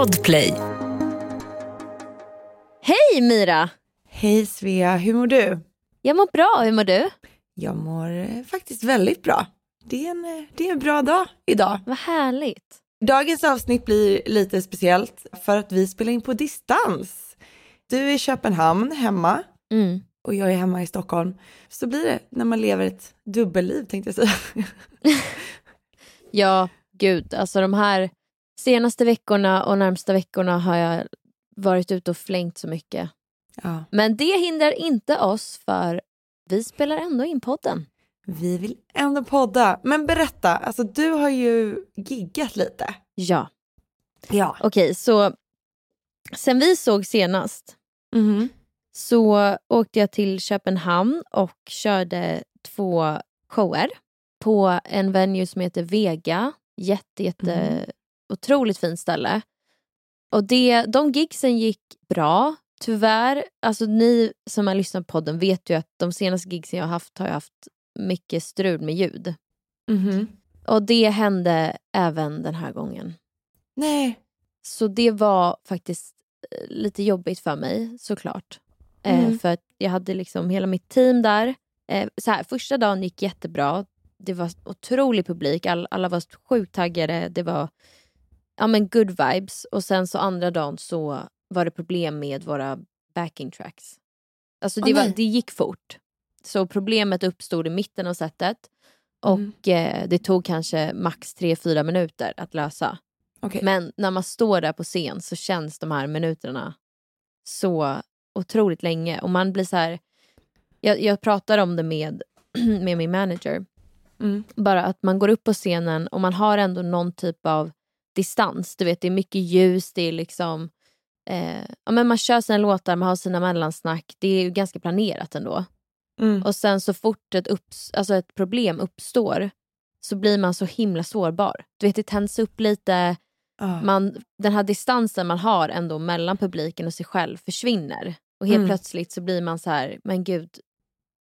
Podplay. Hej Mira! Hej Svea, hur mår du? Jag mår bra, hur mår du? Jag mår eh, faktiskt väldigt bra. Det är en, eh, det är en bra dag idag. Vad härligt. Dagens avsnitt blir lite speciellt för att vi spelar in på distans. Du är i Köpenhamn hemma Mm. och jag är hemma i Stockholm. Så blir det när man lever ett dubbelliv tänkte jag säga. Ja, gud, alltså de här senaste veckorna och närmsta veckorna har jag varit ute och flängt så mycket. Ja, Men det hindrar inte oss för vi spelar ändå in podden. vi vill ändå podda. Men berätta, alltså du har ju giggat lite. Ja. Ja. Okej, så sen vi såg senast Mhm. så åkte jag till Köpenhamn och körde två shower på en venue som heter Vega. Jätte, jätte Mm. Otroligt fint ställe. Och det, de gigsen gick bra. Tyvärr, alltså ni som har lyssnat på podden vet ju att de senaste gigsen jag har haft har jag haft mycket strul med ljud. Mhm. Och det hände även den här gången. Nej. Så det var faktiskt eh, lite jobbigt för mig såklart. Eh, Mm. för att jag hade liksom hela mitt team där. Eh, så här, första dagen gick jättebra. Det var otrolig publik. All, alla var sjukt taggade. Det var ja, men good vibes. Och sen så andra dagen så var det problem med våra backing tracks. Alltså det, Åh, var, nej. det gick fort. Så problemet uppstod i mitten av setet. Mm. Och eh, det tog kanske max 3-4 minuter att lösa. Okej. Men när man står där på scen så känns de här minuterna så otroligt länge. Och man blir så här... Jag, jag pratar om det med, med min manager. Mm. Bara att man går upp på scenen och man har ändå någon typ av distans. Du vet, det är mycket ljus, det är liksom... Eh, ja, men man kör sina låtar, man har sina mellansnack. Det är ju ganska planerat ändå. Mm. Och sen så fort ett, upps, alltså ett problem uppstår så blir man så himla sårbar. Du vet, det tänds upp lite Ah. man, den här distansen man har ändå mellan publiken och sig själv försvinner. Och helt Mm. plötsligt så blir man så här, men gud,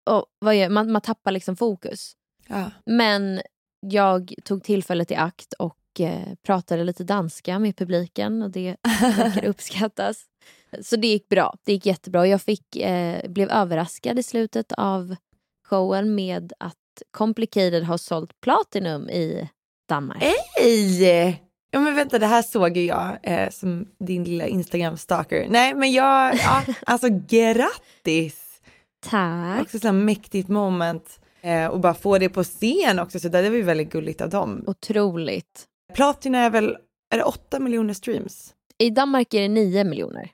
oh, vad gör, man, man tappar liksom fokus. Ja. Men jag tog tillfället i akt och eh, pratade lite danska med publiken och det verkar uppskattas. Så det gick bra, det gick jättebra. Jag fick, eh, blev överraskad i slutet av showen med att Complicated har sålt Platinum i Danmark. Hej! Ja men vänta, det här såg ju jag eh, som din lilla Instagram-stalker. Nej men jag, ja, alltså grattis! Tack. Också så mäktigt moment. Eh, och bara få det på scen också, så det var ju väldigt gulligt av dem. Otroligt. Platina är väl, är det 8 miljoner streams? I Danmark är det 9 miljoner.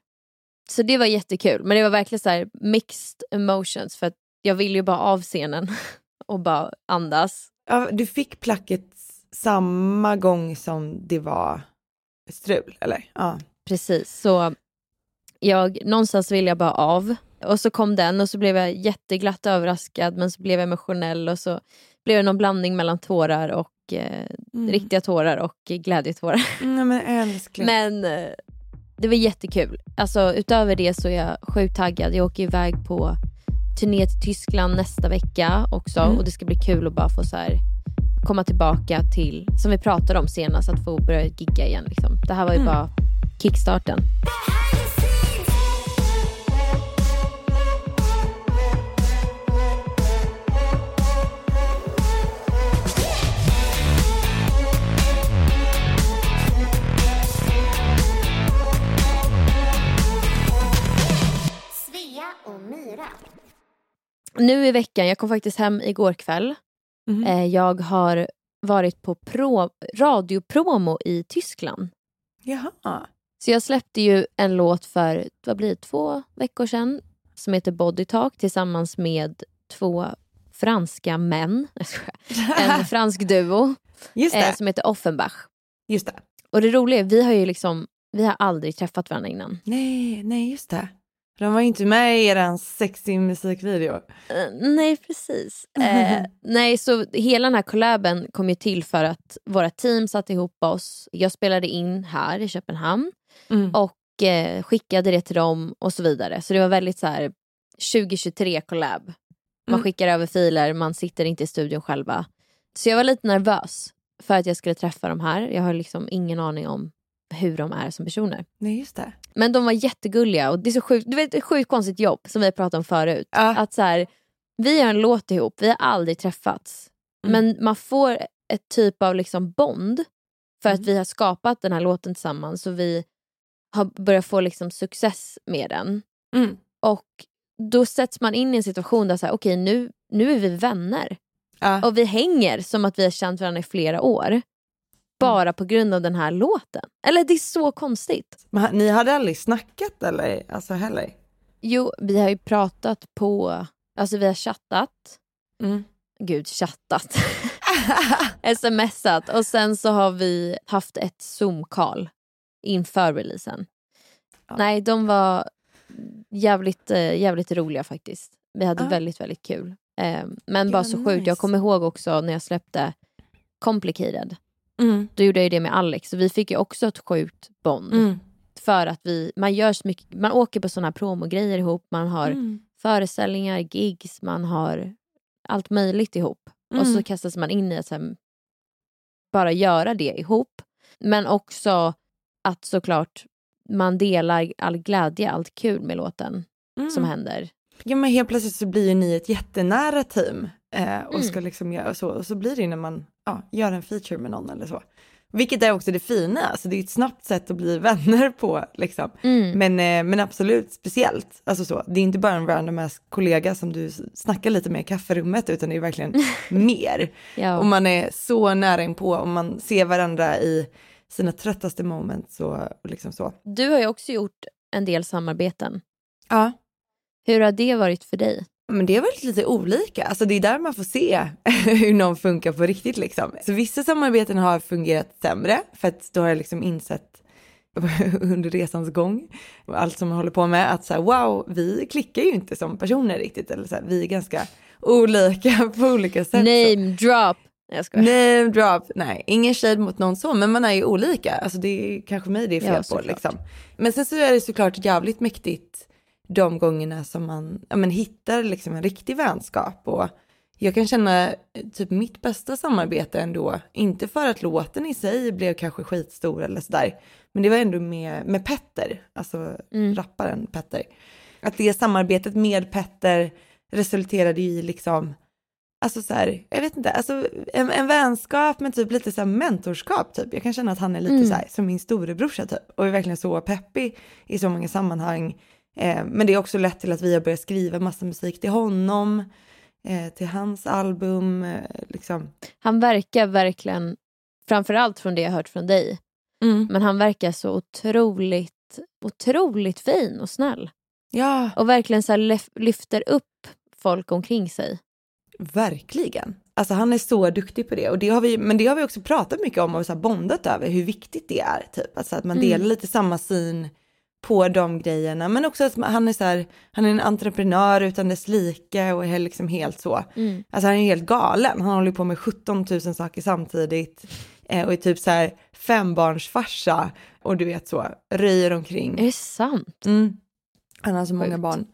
Så det var jättekul. Men det var verkligen så här mixed emotions för att jag vill ju bara av scenen och bara andas. Ja, du fick placket samma gång som det var strul, eller? Ja. Precis. Så jag, någonstans vill jag bara av. Och så kom den och så blev jag jätteglatt överraskad men så blev jag emotionell och så blev det någon blandning mellan tårar och eh, Mm. riktiga tårar och glädjetårar. Nej men älskling. Men eh, det var jättekul. Alltså, utöver det så är jag sjukt taggad. Jag åker iväg på turné till Tyskland nästa vecka också. Mm. Och det ska bli kul att bara få så här, komma tillbaka till, som vi pratade om senast, att få börja gigga igen. Liksom. Det här var ju Mm. bara kickstarten. Nu i veckan, jag kom faktiskt hem igår kväll. Mhm. Eh, jag har varit på pro, radiopromo i Tyskland. Jaha. Så jag släppte ju en låt för vad blir det, två veckor sedan som heter Body Talk tillsammans med två franska män. En fransk duo eh, som heter Offenbach. Just det. Och det roliga är, vi har ju liksom vi har aldrig träffat varandra innan. Nej, nej just det. De var inte med i eran sexy musikvideo. Eh, nej, precis. Eh, nej, så hela den här collaben kom ju till för att våra team satte ihop oss. Jag spelade in här i Köpenhamn Mm. och eh, skickade det till dem och så vidare. Så det var väldigt så här 2023 collab. Man Mm. skickar över filer, man sitter inte i studion själva. Så jag var lite nervös för att jag skulle träffa de här. Jag har liksom ingen aning om hur de är som personer. Nej just det. Men de var jättegulliga och det är så sjukt, du vet, ett sjukt konstigt jobb som vi pratat om förut. Ja. Att så här, vi gör en låt ihop, vi har aldrig träffats. Mm. Men man får ett typ av liksom bond för att Mm. vi har skapat den här låten tillsammans och vi har börjat få liksom success med den. Mm. Och då sätts man in i en situation där så här, okej nu, nu är vi vänner. Ja. Och vi hänger som att vi har känt varandra i flera år. Bara på grund av den här låten. Eller det är så konstigt. Men ni hade aldrig snackat eller? Alltså heller? Jo, vi har ju pratat på, alltså vi har chattat. Mm. Gud, chattat. Smsat och sen så har vi haft ett zoom-call inför releasen. Ja. Nej, de var jävligt, eh, jävligt roliga faktiskt. Vi hade Ja. väldigt, väldigt kul. Eh, men Gud, bara så sjukt. nice. Jag kommer ihåg också när jag släppte Complicated. Mm. Då gjorde jag ju det med Alex och vi fick ju också ett sjukt bond. Mm. För att vi, man gör så mycket, man åker på såna här promogrejer ihop, man har Mm. föreställningar, gigs, man har allt möjligt ihop. Och Mm. så kastas man in i att här, bara göra det ihop. Men också att såklart man delar all glädje, allt kul med låten Mm. som händer. Ja men helt plötsligt så blir ju ni ett jättenära team eh, och Mm. ska liksom göra så. Och så blir det ju när man ja, gör en feature med någon eller så. Vilket är också det fina, alltså det är ett snabbt sätt att bli vänner på liksom. Mm. Men, eh, men absolut speciellt, alltså så. Det är inte bara en random ass kollega som du snackar lite med i kafferummet utan det är verkligen mer. Ja. Och man är så nära inpå och man ser varandra i sina tröttaste moments och, och liksom så. Du har ju också gjort en del samarbeten. Ja. Hur har det varit för dig? Men det har varit lite olika, alltså det är där man får se hur någon funkar på riktigt liksom. Så vissa samarbeten har fungerat sämre för att då har jag liksom insett under resans gång och allt som jag håller på med att så här, wow, vi klickar ju inte som personer riktigt eller så här, vi är ganska olika på olika sätt. så. Name drop! Nej, Jag skojar. Name drop, nej, ingen shade mot någon så, men man är ju olika. Alltså det är kanske mig det är fel Ja, på liksom. Men sen så är det såklart jävligt mäktigt de gångerna som man ja, men hittar liksom en riktig vänskap och jag kan känna eh, typ mitt bästa samarbete ändå, inte för att låten i sig blev kanske skitstor eller sådär, men det var ändå med, med Petter, alltså Mm. rapparen Petter. Att det samarbetet med Petter resulterade i liksom Alltså så här, jag vet inte, alltså en, en vänskap med typ lite så här mentorskap typ. Jag kan känna att han är lite Mm. så här som min storebrorsa typ och är verkligen så peppig i så många sammanhang. Eh, men det är också lett till att vi har börjat skriva massa musik till honom, eh, till hans album, eh, liksom. Han verkar verkligen, framförallt från det jag hört från dig, men han verkar så otroligt, otroligt fin och snäll. Ja, Och verkligen så lyfter upp folk omkring sig. verkligen. Alltså han är så duktig på det och det har vi, men det har vi också pratat mycket om och så bondat över hur viktigt det är typ. Alltså att man Mm. delar lite samma syn på de grejerna men också att han är så här, han är en entreprenör utan dess like och är liksom helt så. Mm. Alltså han är helt galen, han håller på med 17 000 saker samtidigt eh, och är typ så här fembarnsfarsa och du vet så, röjer omkring. Är det sant? Mm. Han har så många Sjukt. barn.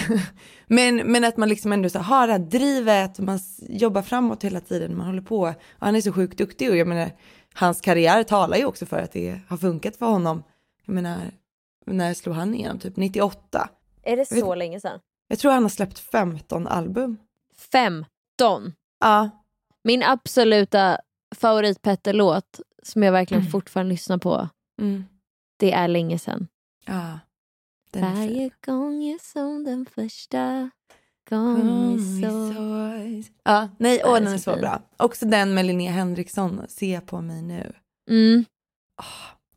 men, men att man liksom ändå så här, har det här drivet och man jobbar framåt hela tiden, man håller på. Och han är så sjukt duktig och jag menar, hans karriär talar ju också för att det har funkat för honom. Jag menar, när slog han igenom? Typ 98. Är det Jag vet- så länge sedan? Jag tror han har släppt 15 album. 15. Ja. Min absoluta favorit-Petter-låt som jag verkligen Mm. fortfarande lyssnar på, Mm. det är länge sedan. Ja. Den. Varje gång är som den första gången så... Ja, nej, åh, den är så så bra. Också den med Linnea Henriksson, Se på mig nu. Mm.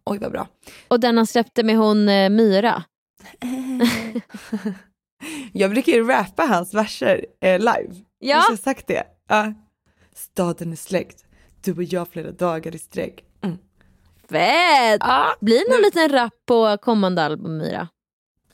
Oj, vad bra. Och den han släppte med hon eh, Myra. Jag brukar ju rappa hans verser eh, live. Ja, Har jag sagt det? Ja. Staden är släckt, du och jag flera dagar i sträck. Mm. fett! Ja. Blir det någon liten rap på kommande album Myra?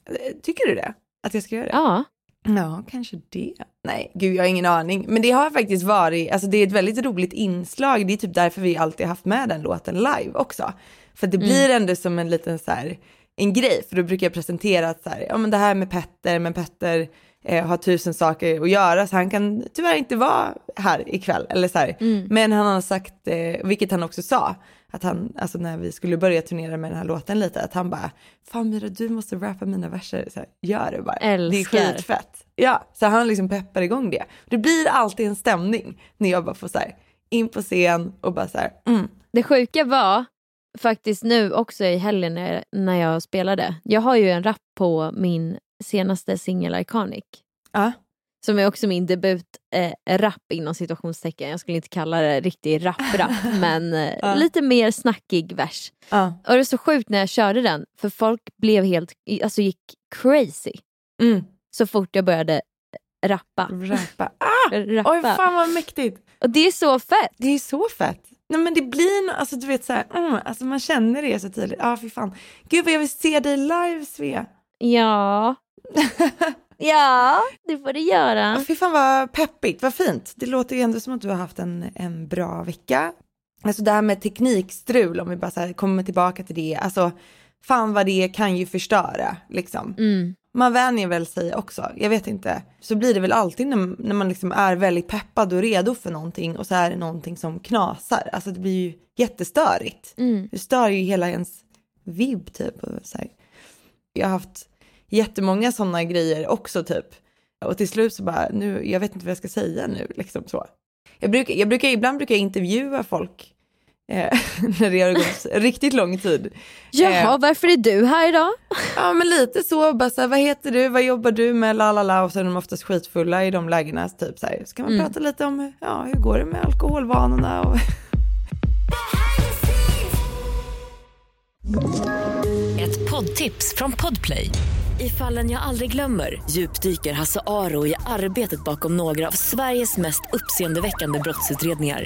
Eh, Tycker du det? Att jag ska göra det? Ja. Ja, kanske det. Nej, gud jag har ingen aning. Men det har faktiskt varit, alltså det är ett väldigt roligt inslag. Det är typ därför vi alltid haft med den låten live också. För det blir ändå som en liten så här, en grej. För då brukar jag presentera att så här, ja men det här med Petter, men Petter eh, har tusen saker att göra så han kan tyvärr inte vara här ikväll. Eller så här. Men han har sagt, eh, vilket han också sa, att han, alltså när vi skulle börja turnera med den här låten lite, att han bara, fan Mira du måste rappa mina verser, så här, gör det bara. Älskar. Det är skitfett. Ja, så han liksom peppar igång det. Det blir alltid en stämning när jag bara får så här, in på scen och bara så här, mm. Det sjuka var faktiskt nu också i helgen när, när jag spelade. Jag har ju en rap på min senaste singel Iconic. Ja. Som är också min debut eh, inom situationstecken. Jag skulle inte kalla det riktig rap-rap men eh, Ja. lite mer snackig vers. Ja. Och det är så sjukt när jag körde den för folk blev helt, alltså gick crazy Mm. så fort jag började rappa. Rappa. Ah! rappa. Oj fan vad mäktigt. Och det är så fett. Det är så fett. Nej men det blir, nå- alltså du vet så här, mm, alltså man känner det så tydligt. Ja ah, fy fan. Gud vad jag vill se dig live Svea. Ja. ja, det får du göra. Ah, fy fan vad peppigt, vad fint. Det låter ju ändå som att du har haft en, en bra vecka. Alltså det här med teknikstrul, om vi bara så här kommer tillbaka till det. Alltså fan vad det kan ju förstöra liksom. Mm. Man vänjer väl sig också, jag vet inte. Så blir det väl alltid när, när man liksom är väldigt peppad och redo för någonting och så är det någonting som knasar. Alltså det blir ju jättestörigt. Mm. Det stör ju hela ens vibb typ. Så här. Jag har haft jättemånga sådana grejer också typ. Och till slut så bara, nu, jag vet inte vad jag ska säga nu liksom så. Jag brukar, jag brukar, ibland brukar jag intervjua folk när det har gått riktigt lång tid. Jaha, varför är du här idag? Ja men lite så, bara så här, vad heter du, vad jobbar du med, la la la och så är de oftast skitfulla i de lägena. Typ så här, ska man Mm. prata lite om, ja hur går det med alkoholvanorna och Ett poddtips från Podplay. I fallen jag aldrig glömmer djupdyker Hasse Aro i arbetet bakom några av Sveriges mest uppseendeväckande brottsutredningar.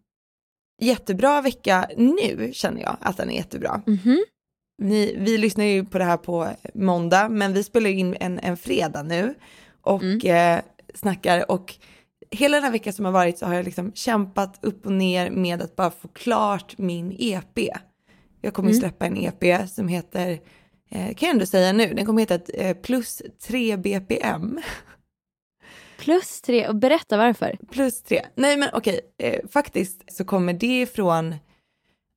jättebra vecka nu känner jag att den är jättebra. Mhm. Ni, vi lyssnar ju på det här på måndag men vi spelar in en, en fredag nu och eh, snackar och hela den här veckan som har varit så har jag liksom kämpat upp och ner med att bara få klart min EP. Jag kommer ju släppa en EP som heter, eh, kan jag ändå säga nu, den kommer heta eh, plus 3 BPM. Plus tre, och berätta varför. Plus tre. Nej men okej, eh, faktiskt så kommer det ifrån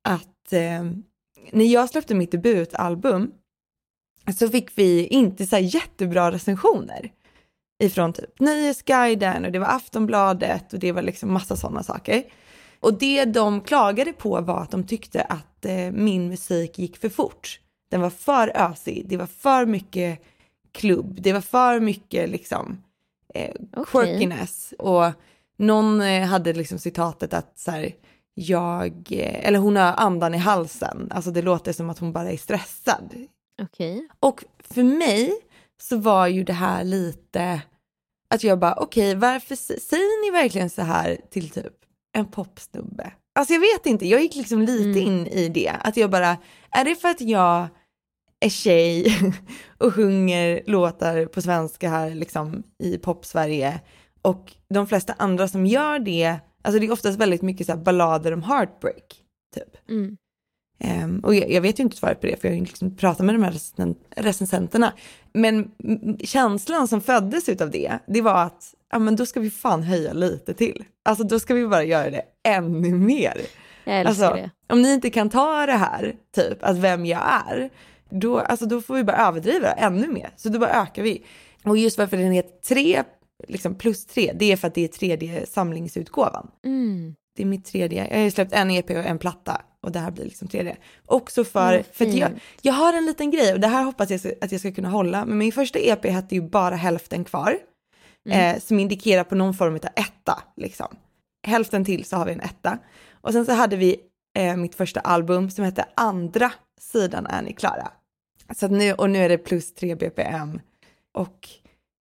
att eh, när jag släppte mitt debutalbum så fick vi inte så här jättebra recensioner ifrån typ Nöjesguiden och det var Aftonbladet och det var liksom massa sådana saker. Och det de klagade på var att de tyckte att eh, min musik gick för fort. Den var för ösig, det var för mycket klubb, det var för mycket liksom eh, quirkiness. Och någon eh, hade liksom citatet att så här, jag, eh, eller hon har andan i halsen, alltså det låter som att hon bara är stressad. Okej. Och för mig så var ju det här lite att jag bara okej varför s- säger ni verkligen så här till typ en popsnubbe? Alltså jag vet inte, jag gick liksom lite Mm. in i det, att jag bara, är det för att jag är tjej och sjunger låtar på svenska här liksom i pop-Sverige och de flesta andra som gör det, alltså det är oftast väldigt mycket så ballader om heartbreak typ. Mm. Ehm, och jag, jag vet ju inte svaret på det för jag har ju liksom pratat med de här recen- recensenterna. Men känslan som föddes utav det, det var att ja, men då ska vi fan höja lite till. Alltså då ska vi bara göra det ännu mer. Jag älskar Alltså, det. om ni inte kan ta det här, typ att vem jag är, då, alltså, då får vi bara överdriva ännu mer. Så då bara ökar vi. Och just varför den heter 3 liksom plus 3, det är för att det är tredje samlingsutgåvan. Mm. Det är mitt tredje. Jag har ju släppt en EP och en platta och det här blir liksom tredje. Också för, Vad för att jag, jag har en liten grej och det här hoppas jag att jag ska kunna hålla. Men min första EP hette ju bara hälften kvar. Mm. Eh, som indikerar på någon form av etta. Liksom. Hälften till så har vi en etta. Och sen så hade vi eh, mitt första album som hette Andra sidan är ni klara. Så nu, och nu är det plus 3 BPM. Och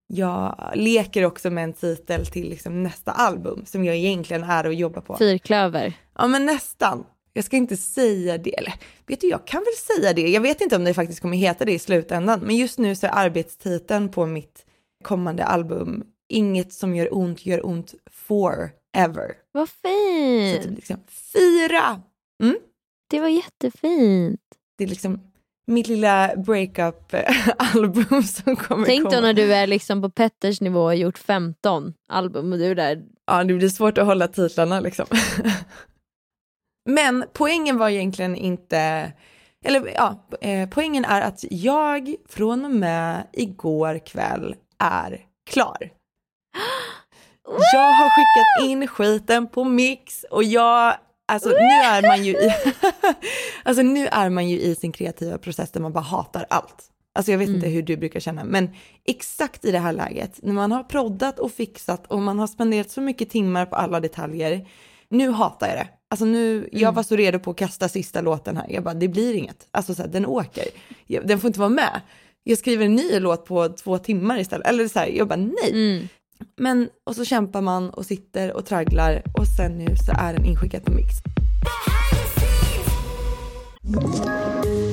jag leker också med en titel till liksom nästa album som jag egentligen är och jobbar på. Fyrklöver. Ja men nästan. Jag ska inte säga det, eller vet du, jag kan väl säga det. Jag vet inte om det faktiskt kommer heta det i slutändan, men just nu så är arbetstiteln på mitt kommande album Inget som gör ont gör ont forever. Vad Så det är fint. liksom fyra. Mm? Det var jättefint. Det är liksom mitt lilla breakup-album som kommer Tänk komma. då när du är liksom på Petters nivå och har gjort 15 album och du är där. Ja, det blir svårt att hålla titlarna liksom. Men poängen var egentligen inte, eller ja, eh, poängen är att jag från och med igår kväll är klar. Jag har skickat in skiten på mix och jag, alltså nu är man ju i, alltså nu är man ju i sin kreativa process där man bara hatar allt. Alltså jag vet inte hur du brukar känna, men exakt i det här läget, när man har proddat och fixat och man har spenderat så mycket timmar på alla detaljer, nu hatar jag det. Alltså nu, jag var så redo på att kasta sista låten här, jag bara det blir inget, alltså så här, den åker, den får inte vara med. Jag skriver en ny låt på två timmar istället, eller så här, jag bara nej. Mm. Men, och så kämpar man och sitter och tragglar och sen nu så är den inskickad på mix.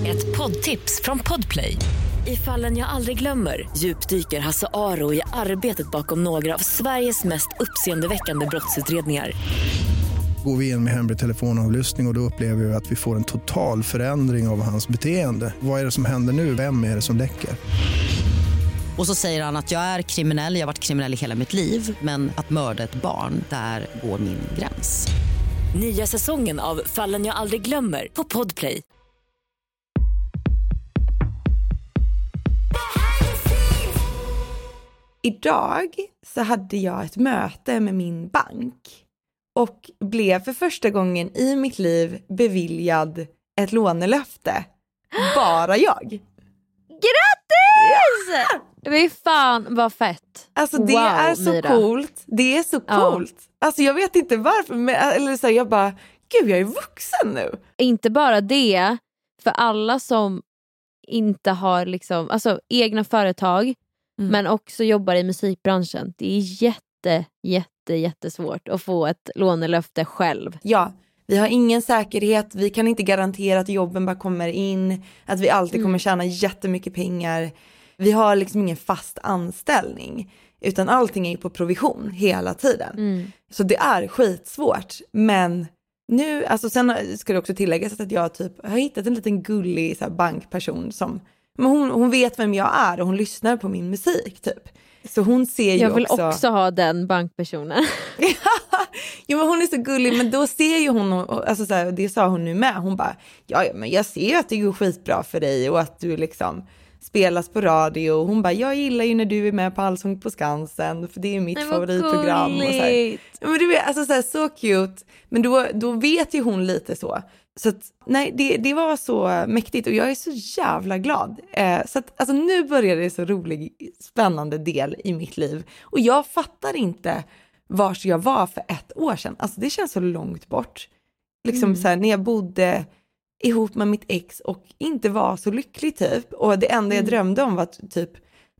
Ett poddtips från Podplay. I fallen jag aldrig glömmer djupdyker Hasse Aro i arbetet bakom några av Sveriges mest uppseendeväckande brottsutredningar. Går vi in med hemlig telefonavlyssning och, och då upplever vi att vi får en total förändring av hans beteende. Vad är det som händer nu? Vem är det som läcker? Och så säger han att jag är kriminell, jag har varit kriminell i hela mitt liv men att mörda ett barn, där går min gräns. Nya säsongen av Fallen jag aldrig glömmer på Podplay. Idag så hade jag ett möte med min bank och blev för första gången i mitt liv beviljad ett lånelöfte. Bara jag. Grattis! Det var fan vad fett. Alltså det Wow, är så Mira. coolt. Det är så Ja. coolt. Alltså jag vet inte varför, men eller så här, jag bara, gud jag är vuxen nu. Inte bara det, för alla som inte har liksom, alltså, egna företag Mm. men också jobbar i musikbranschen. Det är jätte, jätte, jättesvårt att få ett lånelöfte själv. Ja, vi har ingen säkerhet, vi kan inte garantera att jobben bara kommer in, att vi alltid kommer tjäna jättemycket pengar. Vi har liksom ingen fast anställning, utan allting är ju på provision hela tiden. Så det är skitsvårt, men nu, alltså sen ska det också tilläggas att jag typ har hittat en liten gullig så bankperson som, men hon, hon vet vem jag är och hon lyssnar på min musik typ. Så hon ser ju Jag vill också... också ha den bankpersonen. jo men hon är så gullig men då ser ju hon, alltså så här, det sa hon nu med, hon bara ja, ja men jag ser ju att det går skitbra för dig och att du liksom spelas på radio och hon bara jag gillar ju när du är med på Allsång på Skansen för det är mitt Nej, favoritprogram. Och så, här. gulligt. Ja, men du vet, alltså så, här, så cute. Men då, då vet ju hon lite så. Så att, nej, det, det var så mäktigt och jag är så jävla glad. Eh, så att, alltså nu börjar det så rolig, spännande del i mitt liv. Och jag fattar inte vars jag var för ett år sedan. Alltså det känns så långt bort. Liksom så här, när jag bodde ihop med mitt ex och inte var så lycklig typ. Och det enda jag drömde om var typ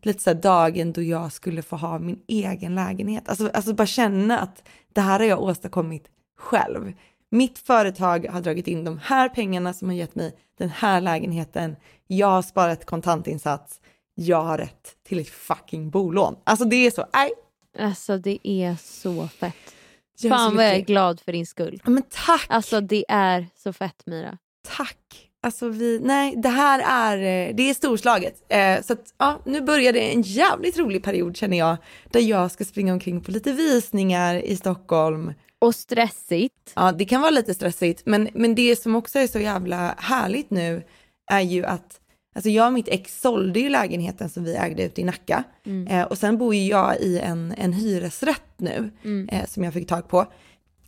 lite så dagen då jag skulle få ha min egen lägenhet. Alltså, alltså bara känna att det här har jag åstadkommit själv. Mitt företag har dragit in de här pengarna som har gett mig den här lägenheten. Jag har sparat kontantinsats. Jag har rätt till ett fucking bolån. Alltså det är så, nej. Alltså det är så fett. Jag Fan vad jag är glad för din skull. Ja, Men tack. Alltså det är så fett Mira. Tack. Alltså vi, nej, det här är, eh, det är storslaget. Eh, så att, ja, nu börjar det en jävligt rolig period känner jag, där jag ska springa omkring på lite visningar i Stockholm. Och stressigt. Ja, det kan vara lite stressigt, men, men det som också är så jävla härligt nu är ju att, alltså jag och mitt ex sålde ju lägenheten som vi ägde ute i Nacka eh, och sen bor ju jag i en, en hyresrätt nu eh, som jag fick tag på.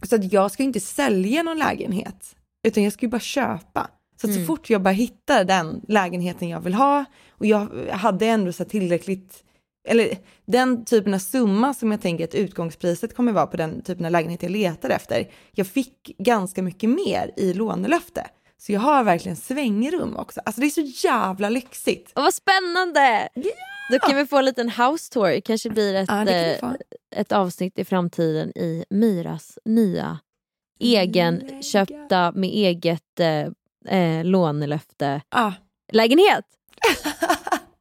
Så att jag ska ju inte sälja någon lägenhet, utan jag ska ju bara köpa. Så att så fort jag bara hittar den lägenheten jag vill ha och jag hade ändå så tillräckligt, eller den typen av summa som jag tänker att utgångspriset kommer vara på den typen av lägenhet jag letar efter. Jag fick ganska mycket mer i lånelöfte. Så jag har verkligen svängrum också. Alltså det är så jävla lyxigt. Och vad spännande! Då kan vi få en liten house tour. kanske blir ett, Ja, det eh, ett avsnitt i framtiden i Myras nya egenköpta med eget eh, eh, lånelöfte Ah. lägenhet.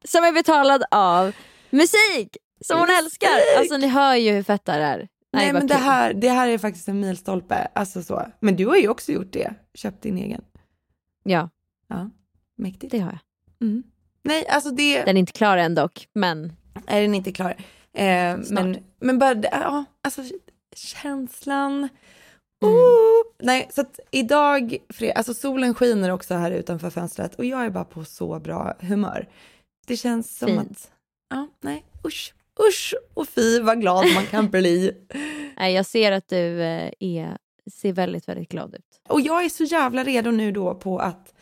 som är betalad av musik som hon älskar. Alltså ni hör ju hur fett det här är. Nej, vad men det här, det här är faktiskt en milstolpe. Alltså så. Men du har ju också gjort det. Köpt din egen. Ja, Ja, mäktigt. det har jag. Mm. Nej, alltså det Den är inte klar än dock, men är den inte klar. Eh, men, men bara, ja, alltså känslan. Mm. Oh. Nej, så att idag, fred, alltså solen skiner också här utanför fönstret och jag är bara på så bra humör. Det känns som Fint. att, ja, nej, usch, usch och fy vad glad man kan bli. nej, jag ser att du eh, är, ser väldigt, väldigt glad ut. Och jag är så jävla redo nu då på att,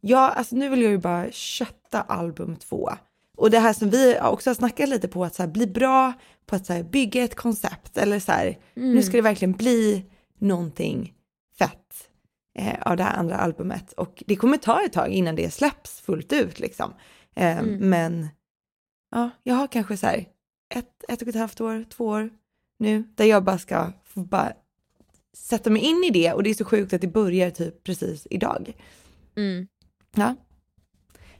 ja, alltså nu vill jag ju bara kötta album två. Och det här som vi också har snackat lite på, att så här, bli bra på att så här, bygga ett koncept eller så här, nu ska det verkligen bli någonting fett eh, av det här andra albumet. Och det kommer ta ett tag innan det släpps fullt ut liksom. Eh, Mm. Men ja, jag har kanske så här ett, ett och ett halvt år, två år nu, där jag bara ska få bara sätta mig in i det och det är så sjukt att det börjar typ precis idag. Mm. Ja.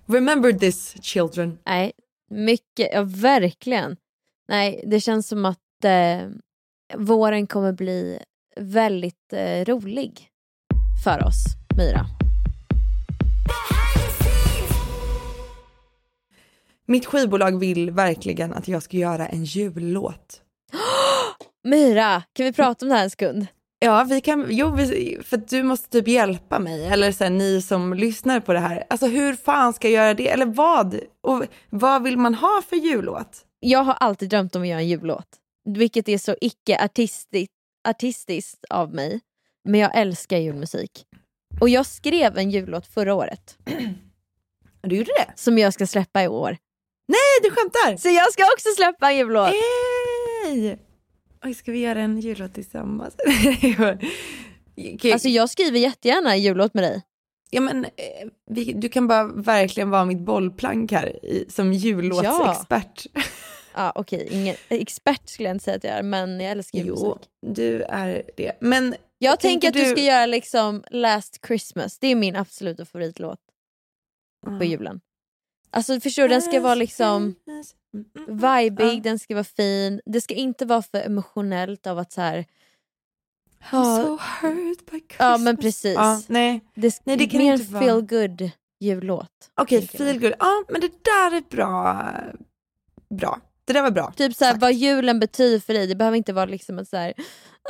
Remember this children. Nej, mycket, ja verkligen. Nej, det känns som att eh, våren kommer bli väldigt eh, rolig för oss, Myra. Mitt skivbolag vill verkligen att jag ska göra en jullåt. Myra, kan vi prata om det här en sekund? Ja, vi kan, jo, vi, för du måste typ hjälpa mig, eller så här, ni som lyssnar på det här. Alltså hur fan ska jag göra det, eller vad? Och vad vill man ha för jullåt? Jag har alltid drömt om att göra en jullåt, vilket är så icke-artistiskt artistiskt av mig. Men jag älskar julmusik. Och jag skrev en jullåt förra året Du gjorde det? som jag ska släppa i år. Nej, du skämtar! Så jag ska också släppa en jullåt. Hej! Oj, ska vi göra en jullåt tillsammans? Okej, Alltså jag skriver jättegärna en jullåt med dig. ja, men, eh, vi, du kan bara verkligen vara mitt bollplank här i, som jullåtsexpert. Ja okej, ingen expert skulle jag inte säga att jag är men jag älskar. Jo, du är det. Men Jag tänker att du... du- ska göra liksom Last Christmas, det är min absoluta favoritlåt på julen. Alltså förstår du, den ska vara liksom vibig, den ska vara fin. Det ska inte vara för emotionellt av att så här. I'm so hurt by Christmas. Ja men precis. Ja, nej, Det, Nej, det kan mer inte vara- feel good jullåt. okej, jag. feel good. Ja, men det där är bra. Bra. Det där var bra. Typ så här, sagt. vad julen betyder för dig. Det behöver inte vara liksom att så här,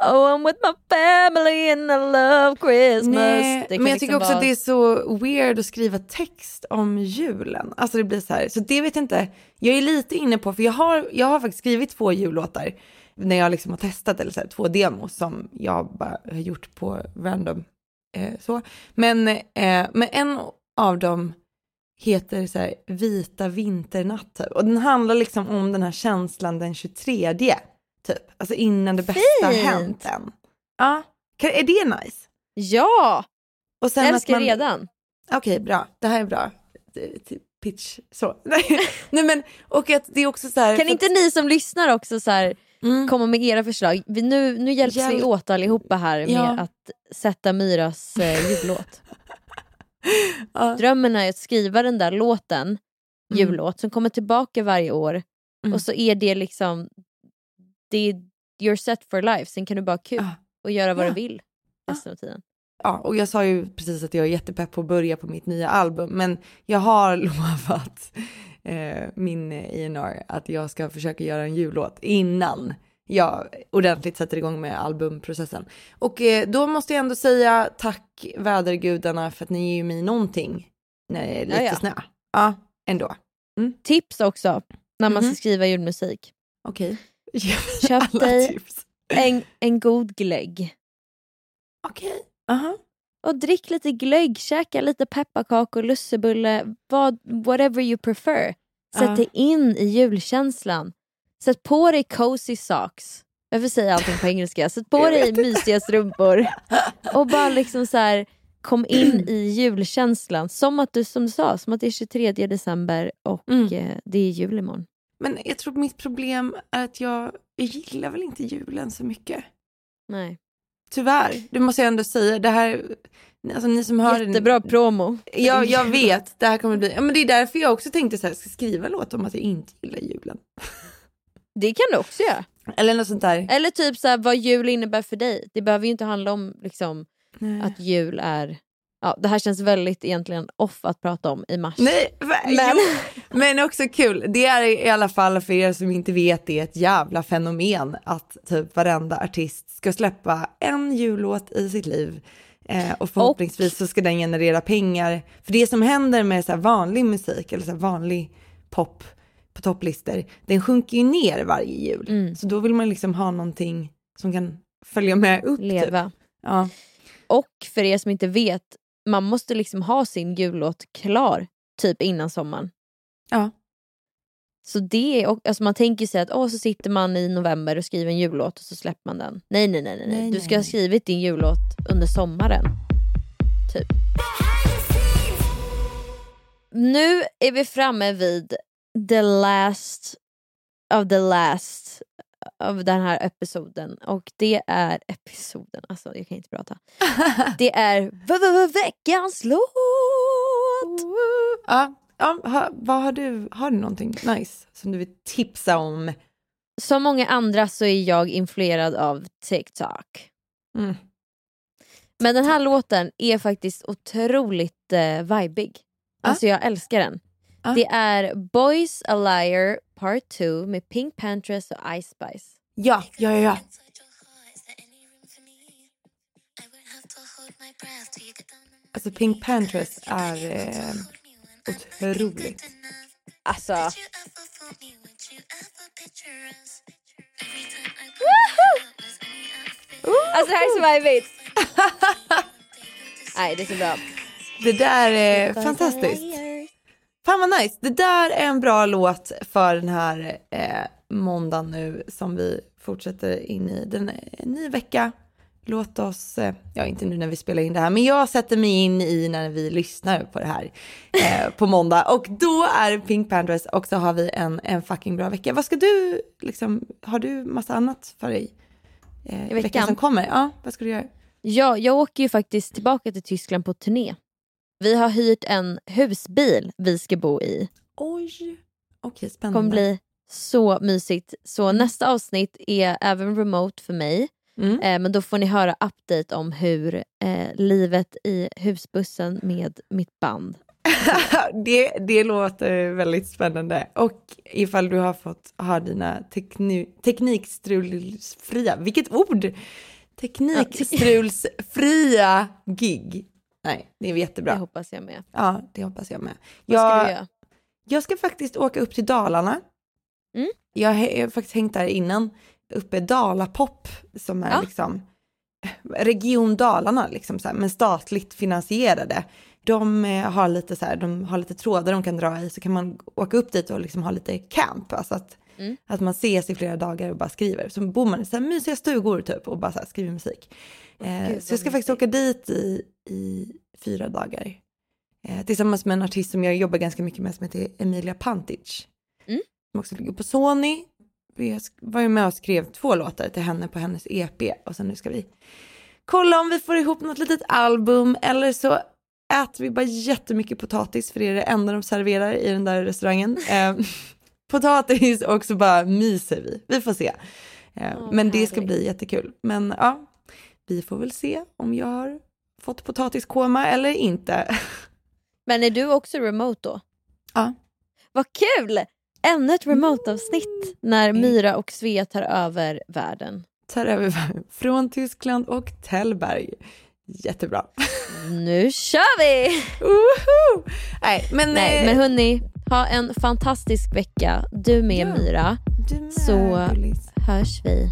Oh I'm with my family and I love Christmas. Nej, men jag liksom tycker också vara... att det är så weird att skriva text om julen. Alltså det blir så här, så det vet jag inte. Jag är lite inne på, för jag har, jag har faktiskt skrivit två jullåtar när jag liksom har testat, eller så här, två demos som jag bara har gjort på random. Eh, så. Men, eh, men en av dem heter så här, Vita vinternatt typ. och den handlar liksom om den här känslan den 23 typ, alltså innan det bästa har Fint. hänt än. Ja, Kan- är det nice? Ja! Och sen Jag att älskar man- redan. Okej, bra. Det här är bra. Pitch, så. Nej, men, och att det är också så här... Kan inte ni som lyssnar också så här, att- mm, komma med era förslag? Vi, nu, nu hjälps vi Hjälp. åt allihopa här med Ja. att sätta Myras eh, jullåt. Drömmen är att skriva den där låten, jullåt, som kommer tillbaka varje år. Mm. Och så är det liksom, det är, you're set for life. Sen kan du bara ha kul och göra vad du vill resten av tiden. ja, och jag sa ju precis att jag är jättepepp på att börja på mitt nya album, men jag har lovat eh, min A&R att jag ska försöka göra en jullåt innan jag ordentligt sätter igång med albumprocessen. Och eh, då måste jag ändå säga tack vädergudarna för att ni ger mig någonting när det är lite Ja, ja. snö. Ja, ändå. Tips också när man Mhm. ska skriva julmusik. Okej. Köp Alla dig tips. en, en god glögg. Okej. Aha. Och drick lite glögg, käka lite pepparkakor, lussebulle, vad, whatever you prefer. Sätt Ja. dig in i julkänslan. Sätt på dig cozy socks. Varför säger jag allting på engelska? Sätt på dig mysiga strumpor. Och bara liksom så här, kom in i julkänslan. Som att du, som du sa, som att det är 23 december och Mm. eh, det är jul imorgon. Men jag tror mitt problem är att jag, jag gillar väl inte julen så mycket. Nej. tyvärr. Det måste jag ändå säga. Det här, alltså ni som hör Jättebra promo. Ja, jag vet. Det här kommer bli, ja, men det är därför jag också tänkte så här, ska skriva en låt om att jag inte gillar julen. Det kan du också göra. Eller något sånt där. Eller typ så här, vad jul innebär för dig. Det behöver ju inte handla om liksom, Nej. att jul är... Ja, det här känns väldigt egentligen off att prata om i mars. Nej, Men- men också kul. Det är i alla fall för er som inte vet det är ett jävla fenomen att typ varenda artist ska släppa en jullåt i sitt liv. Eh, och förhoppningsvis så ska den generera pengar. För det som händer med så vanlig musik eller så vanlig pop på topplistor, den sjunker ju ner varje jul. Mm. Så då vill man liksom ha någonting som kan följa med upp. Typ. Leva. Ja. Och för er som inte vet, man måste liksom ha sin jullåt klar typ innan sommaren. Ja. Så det är, och- alltså man tänker sig att åh, så sitter man i november och skriver en jullåt och så släpper man den. Nej, nej, nej. nej, nej. Du nej, ska ha nej. skrivit din jullåt under sommaren. Typ. Nu är vi framme vid the last of the last av den här episoden och det är episoden, alltså jag kan inte prata. Det är veckans låt! Ja, ja ha, vad har du, har du någonting nice som du vill tipsa om? Som många andra så är jag influerad av TikTok. Mm. Men den här låten är faktiskt otroligt eh, vibig. Alltså jag älskar den. Ja. Det är Boys a Liar Part 2 med Pink Panthers och Ice Spice. Ja, ja, ja, ja. Alltså Pink Panthers är eh, otroligt. Alltså, alltså det här är så vibigt. Nej det är så bra. Det där är fantastiskt. Fan vad nice. Det där är en bra låt för den här eh, måndagen nu som vi fortsätter in i. Den en ny vecka. Låt oss, eh, ja inte nu när vi spelar in det här, men jag sätter mig in i när vi lyssnar på det här eh, på måndag. Och då är Pink Panthers och så har vi en, en fucking bra vecka. Vad ska du, liksom, har du massa annat för dig? Eh, I veckan? veckan som kommer? Ja, vad ska du göra? Ja, jag åker ju faktiskt tillbaka till Tyskland på turné. Vi har hyrt en husbil vi ska bo i. Oj, okej Det spännande. kommer bli så mysigt. Så nästa avsnitt är även remote för mig. Mm. Eh, men då får ni höra update om hur eh, livet i husbussen med mitt band. det, det låter väldigt spännande. Och ifall du har fått ha dina tekni, teknikstrulsfria, vilket ord! Teknikstrulsfria gig. Nej, det är Det jättebra. hoppas jag med. Ja, det hoppas jag med. Vad ska du Jag, göra? jag ska faktiskt åka upp till Dalarna. Mm. Jag har jag faktiskt hängt där innan, uppe Dalapop som är Ja. liksom Region Dalarna, liksom så här, men statligt finansierade. De eh, har lite så här, de har lite trådar de kan dra i så kan man åka upp dit och liksom ha lite camp, alltså att, Mm. att man ses i flera dagar och bara skriver. Så bor man i så här mysiga stugor typ och bara så skriver musik. Eh, Gud, så jag ska faktiskt åka dit i, i fyra dagar. Eh, tillsammans med en artist som jag jobbar ganska mycket med som heter Emilia Pantic. Mm. Som också ligger på Sony. Jag sk- var ju med och skrev två låtar till henne på hennes EP och sen nu ska vi kolla om vi får ihop något litet album eller så äter vi bara jättemycket potatis för det är det enda de serverar i den där restaurangen. Potatis och så bara myser vi. Vi får se. Åh, men det ska bli jättekul. Men ja, vi får väl se om jag har fått potatiskoma eller inte. Men är du också remote då? Ja. Vad kul! Ännu ett remote-avsnitt när. Myra och Svea tar över världen. Tar över från Tyskland och Tällberg. Jättebra. Nu kör vi! Woho! Nej, men, Nej, eh, men hörni, ha en fantastisk vecka. Du med Ja. Myra. du med, så- Gullis. Hörs vi.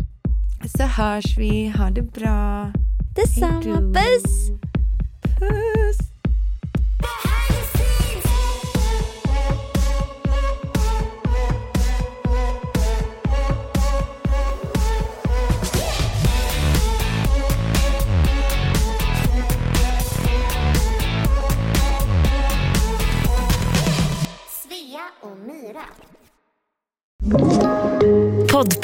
Så hörs vi. Ha det bra. Detsamma. Puss.